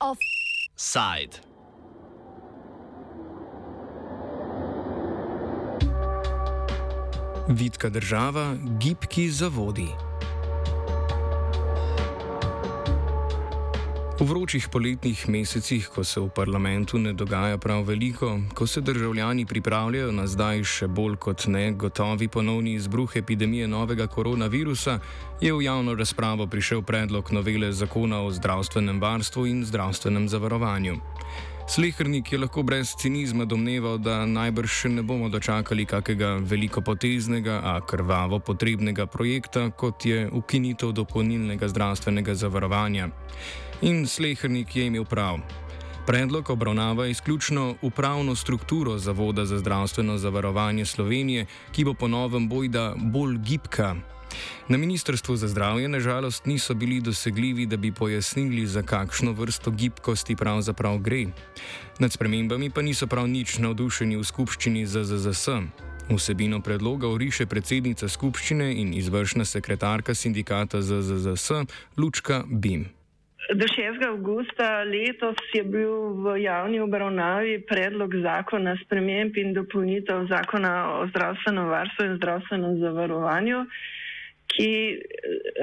Offside. Vidka država, gibki zavodi. V vročih poletnih mesecih, ko se v parlamentu ne dogaja prav veliko, ko se državljani pripravljajo na zdaj še bolj kot ne gotovi ponovni izbruh epidemije novega koronavirusa, je v javno razpravo prišel predlog novele zakona o zdravstvenem varstvu in zdravstvenem zavarovanju. Slehrnik je lahko brez cinizma domneval, da najbrž še ne bomo dočakali kakega velikopoteznega, a krvavo potrebnega projekta, kot je ukinitev dopolnilnega zdravstvenega zavarovanja. In slehrnik je imel prav. Predlog obravnava izključno upravno strukturo Zavoda za zdravstveno zavarovanje Slovenije, ki bo po novem bojda bolj gibka. Na Ministrstvu za zdravje nažalost niso bili dosegljivi, da bi pojasnili, za kakšno vrsto gibkosti pravzaprav gre. Nad spremembami pa niso prav nič navdušeni v skupščini ZZZS. Vsebino predloga uriše predsednica skupščine in izvršna sekretarka sindikata ZZZS Lučka Bim. Do 6. avgusta letos je bil v javni obravnavi predlog zakona sprememb in dopolnitev zakona o zdravstvenem varstvu in zdravstvenem zavarovanju, ki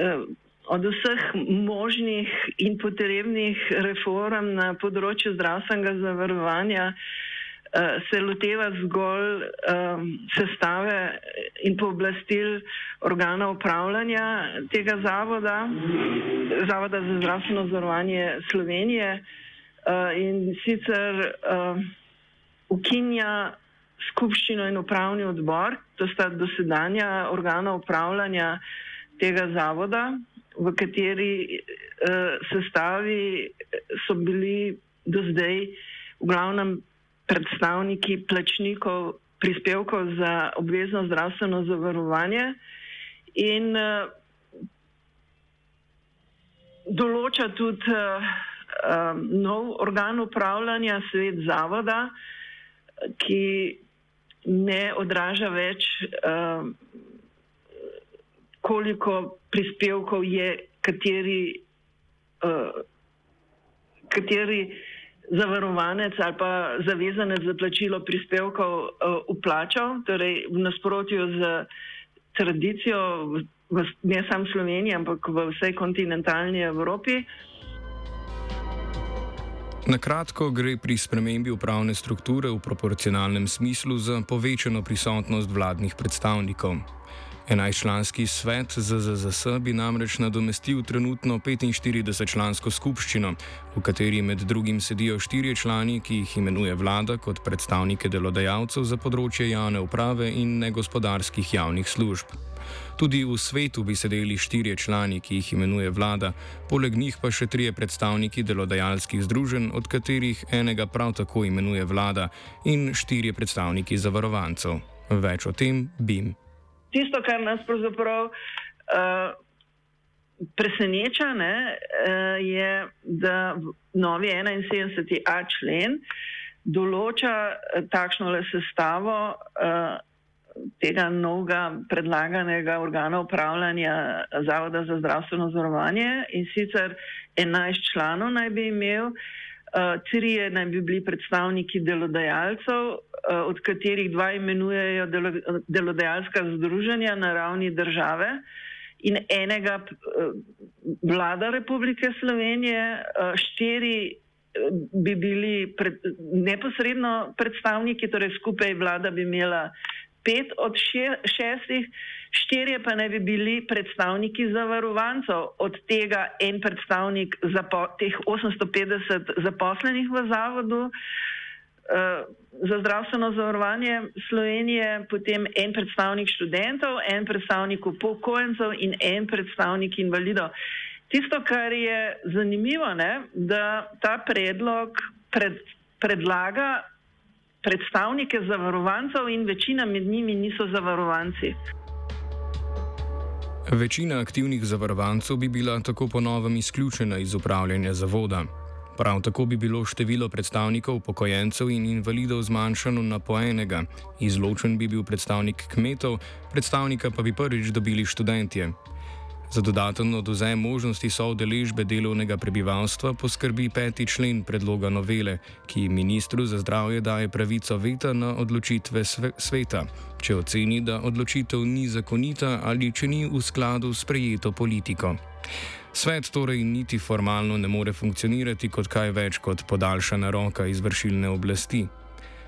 eh, od vseh možnih in potrebnih reform na področju zdravstvenega zavarovanja eh, se loteva zgolj eh, sestave in pooblastil organa upravljanja tega zavoda, Zavoda za zdravstveno zavarovanje Slovenije in sicer ukinja skupščino in upravni odbor, to sta dosedanja organa upravljanja tega zavoda, v kateri uh, sestavi so bili do zdaj v glavnem predstavniki plačnikov prispevkov za obvezno zdravstveno zavarovanje in uh, določa tudi uh, uh, nov organ upravljanja, svet zavoda, ki ne odraža več, uh, koliko prispevkov je kateri, uh, kateri zavarovanec ali pa zavezanec za plačilo prispevkov uplačal, torej v nasprotju z tradicijo, v, ne samo v Sloveniji, ampak v vsej kontinentalni Evropi. Na kratko gre pri spremembi upravne strukture v proporcionalnem smislu za povečano prisotnost vladnih predstavnikov. Enajčlanski svet ZZZS bi namreč nadomestil trenutno 45-člansko skupščino, v kateri med drugim sedijo štirje člani, ki jih imenuje vlada kot predstavnike delodajalcev za področje javne uprave in negospodarskih javnih služb. Tudi v svetu bi sedeli štirje člani, ki jih imenuje vlada, poleg njih pa še trije predstavniki delodajalskih združenj, od katerih enega prav tako imenuje vlada, in štirje predstavniki zavarovancev. Več o tem bim tisto, kar nas pravzaprav uh, preseneča, ne, uh, je, da novi 71a člen določa uh, takšno le sestavo uh, tega novega predlaganega organa upravljanja Zavoda za zdravstveno zavarovanje in sicer 11 članov naj bi imel. Uh, trije naj bi bili predstavniki delodajalcev, Eh, od katerih dva imenujejo delodajalska združenja na ravni države in enega eh, vlada Republike Slovenije, eh, štiri bi bili pred, neposredno predstavniki, torej skupaj vlada bi imela pet od še, šestih, štirje pa ne bi bili predstavniki zavarovancev, od tega en predstavnik za po, teh 850 zaposlenih v zavodu. Uh, za zdravstveno zavarovanje Slovenije, potem en predstavnik študentov, en predstavnik upokojencev in en predstavnik invalidov. Tisto, kar je zanimivo, ne, da ta predlog pred, predlaga predstavnike zavarovancev in večina med njimi niso zavarovanci. Večina aktivnih zavarovancev bi bila tako ponovem izključena iz upravljanja zavoda. Prav tako bi bilo število predstavnikov upokojencev in invalidov zmanjšano na po enega, izločen bi bil predstavnik kmetov, predstavnika pa bi prvič dobili študentje. Za dodaten odozem možnosti soodeležbe delovnega prebivalstva poskrbi peti člen predloga novele, ki ministru za zdravje daje pravico veta na odločitve sveta, če oceni, da odločitev ni zakonita ali če ni v skladu s prejeto politiko. Svet torej niti formalno ne more funkcionirati kot kaj več kot podaljšana roka izvršilne oblasti.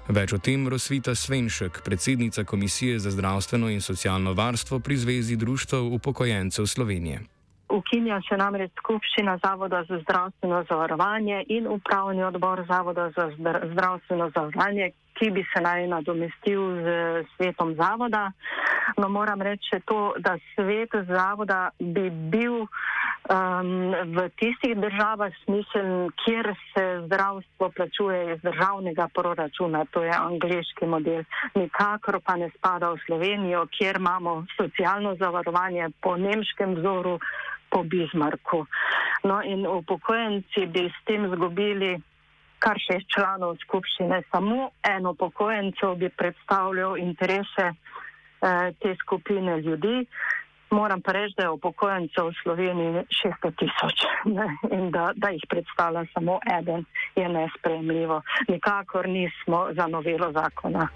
Več o tem Rosvita Svenšek, predsednica Komisije za zdravstveno in socialno varstvo pri Zvezi društv upokojencev Slovenije. Ukinja se namreč skupščina Zavoda za zdravstveno zavarovanje in upravni odbor Zavoda za zdravstveno zavarovanje, ki bi se naj nadomestil z svetom zavoda. No, moram reči to, da svet zavoda bi bil um, v tistih državah smiseln, kjer se zdravstvo plačuje iz državnega proračuna, to je angliški model, nikakor pa ne spada v Slovenijo, kjer imamo socialno zavarovanje po nemškem vzoru, po Bismarku. No in upokojenci bi s tem zgubili kar šest članov skupščine, samo eno upokojencev bi predstavljal interese eh, te skupine ljudi. Moram pa reči, da je upokojencev v Sloveniji 600 tisoč in da, da jih predstavlja samo eden, je nespremljivo. Nikakor nismo za novelo zakona.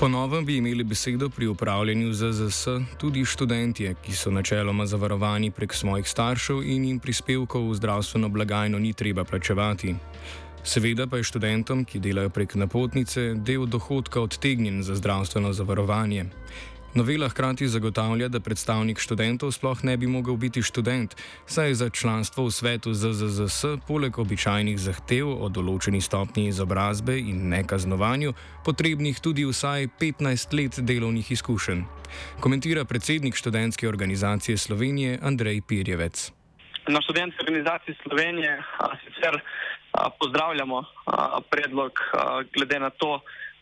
Ponovno bi imeli besedo pri upravljanju ZZS tudi študentje, ki so načeloma zavarovani prek svojih staršev in jim prispevkov v zdravstveno blagajno ni treba plačevati. Seveda pa je študentom, ki delajo prek napotnice, del dohodka odtegnjen za zdravstveno zavarovanje. Novela hkrati zagotavlja, da predstavnik študentov sploh ne bi mogel biti študent, saj je za članstvo v svetu ZZZS poleg običajnih zahtev o določeni stopnji izobrazbe in nekaznovanju potrebnih tudi vsaj 15 let delovnih izkušenj. Komentira predsednik študentske organizacije Slovenije Andrej Pirjevec. Na študentski organizaciji Slovenije a, sicer a, pozdravljamo a, predlog a, glede na to,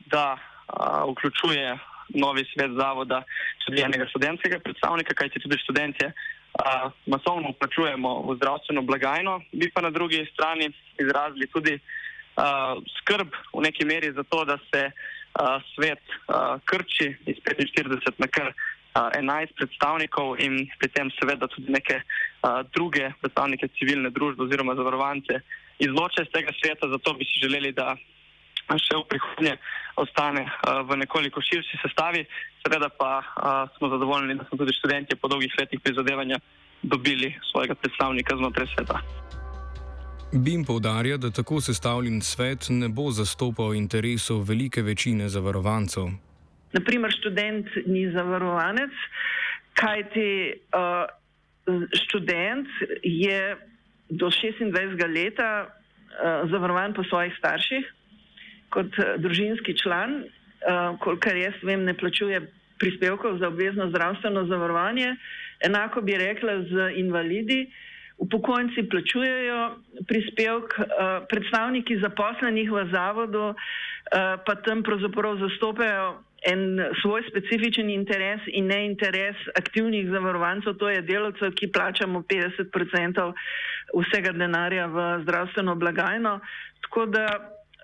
da a, vključuje novi svet zavoda tudi enega študentskega predstavnika, kajti tudi študentje uh, masovno plačujemo v zdravstveno blagajno, bi pa na drugi strani izrazili tudi uh, skrb v neki meri za to, da se uh, svet uh, krči iz 45 na kar. 11 predstavnikov in pri tem seveda tudi neke uh, druge predstavnike civilne družbe oziroma zavarovance izloče iz tega sveta, zato bi si želeli, da še v prihodnje ostane uh, v nekoliko širši sestavi. Seveda pa uh, smo zadovoljni, da smo tudi študenti po dolgih letih prizadevanja dobili svojega predstavnika znotraj sveta. Bim povdarja, da tako sestavljen svet ne bo zastopal interesov velike večine zavarovancev. Naprimer, študent ni zavarovanec, kajti uh, študent je do 26. leta uh, zavarovan po svojih starših, kot eh, družinski član, uh, kolikor jaz vem, ne plačuje prispevkov za obvezno zdravstveno zavarovanje. Enako bi rekla z invalidi. Upokojenci plačujejo prispevk, uh, predstavniki zaposlenih v zavodu uh, pa tam pravzaprav zastopajo en svoj specifičen interes in ne interes aktivnih zavarovancev, to je delovcev, ki plačamo 50% vsega denarja v zdravstveno blagajno. Tako da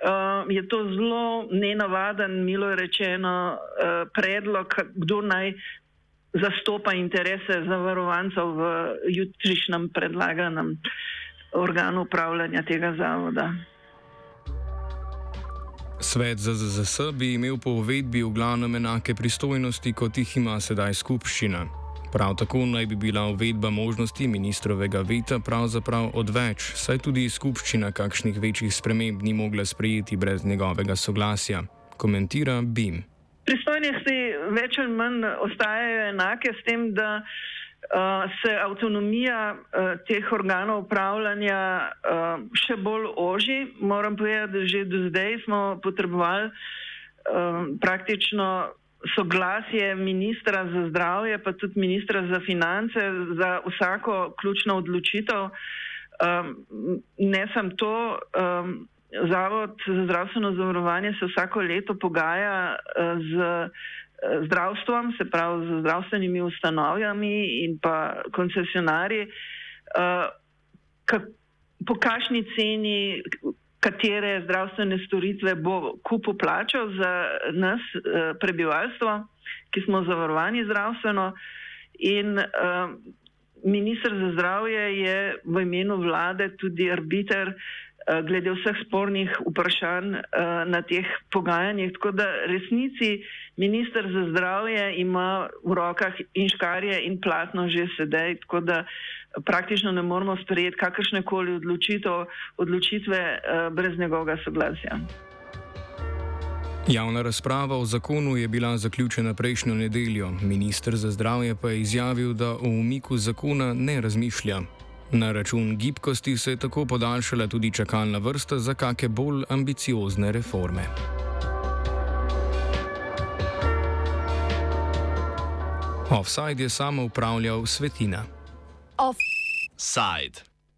uh, je to zelo nenavaden, milo rečeno, uh, predlog, kdo naj zastopa interese zavarovancev v jutrišnjem predlaganem organu upravljanja tega zavoda. Svet ZZS bi imel po uvedbi v glavnem enake pristojnosti, kot jih ima sedaj skupščina. Prav tako naj bi bila uvedba možnosti ministrovega veta pravzaprav odveč, saj tudi skupščina kakšnih večjih sprememb ni mogla sprejeti brez njegovega soglasja, komentira BIM. Pristojnosti več ali manj ostajajo enake, s tem, da uh, se avtonomija uh, teh organov upravljanja uh, še bolj oži. Moram povedati, da že do zdaj smo potrebovali uh, praktično soglasje ministra za zdravje, pa tudi ministra za finance za vsako ključno odločitev. Um, ne sem to, um, Zavod za zdravstveno zavarovanje se vsako leto pogaja uh, z uh, zdravstvom, se pravi z zdravstvenimi ustanovami in pa koncesionarji, uh, po kakšni ceni, katere zdravstvene storitve bo kupo plačal za nas, uh, prebivalstvo, ki smo zavarovani zdravstveno. In uh, ministr za zdravje je v imenu vlade tudi arbiter uh, glede vseh spornih vprašanj uh, na teh pogajanjih. Tako da resnici ministr za zdravje ima v rokah in škarje in platno že sedaj, tako da praktično ne moramo sprejeti kakršne koli odločitve uh, brez njegovega soglasja. Javna razprava o zakonu je bila zaključena prejšnjo nedeljo. Ministr za zdravje pa je izjavil, da o umiku zakona ne razmišlja. Na račun gibkosti se je tako podaljšala tudi čakalna vrsta za kakšne bolj ambiciozne reforme. Offside je samo upravljal svetina. Offside.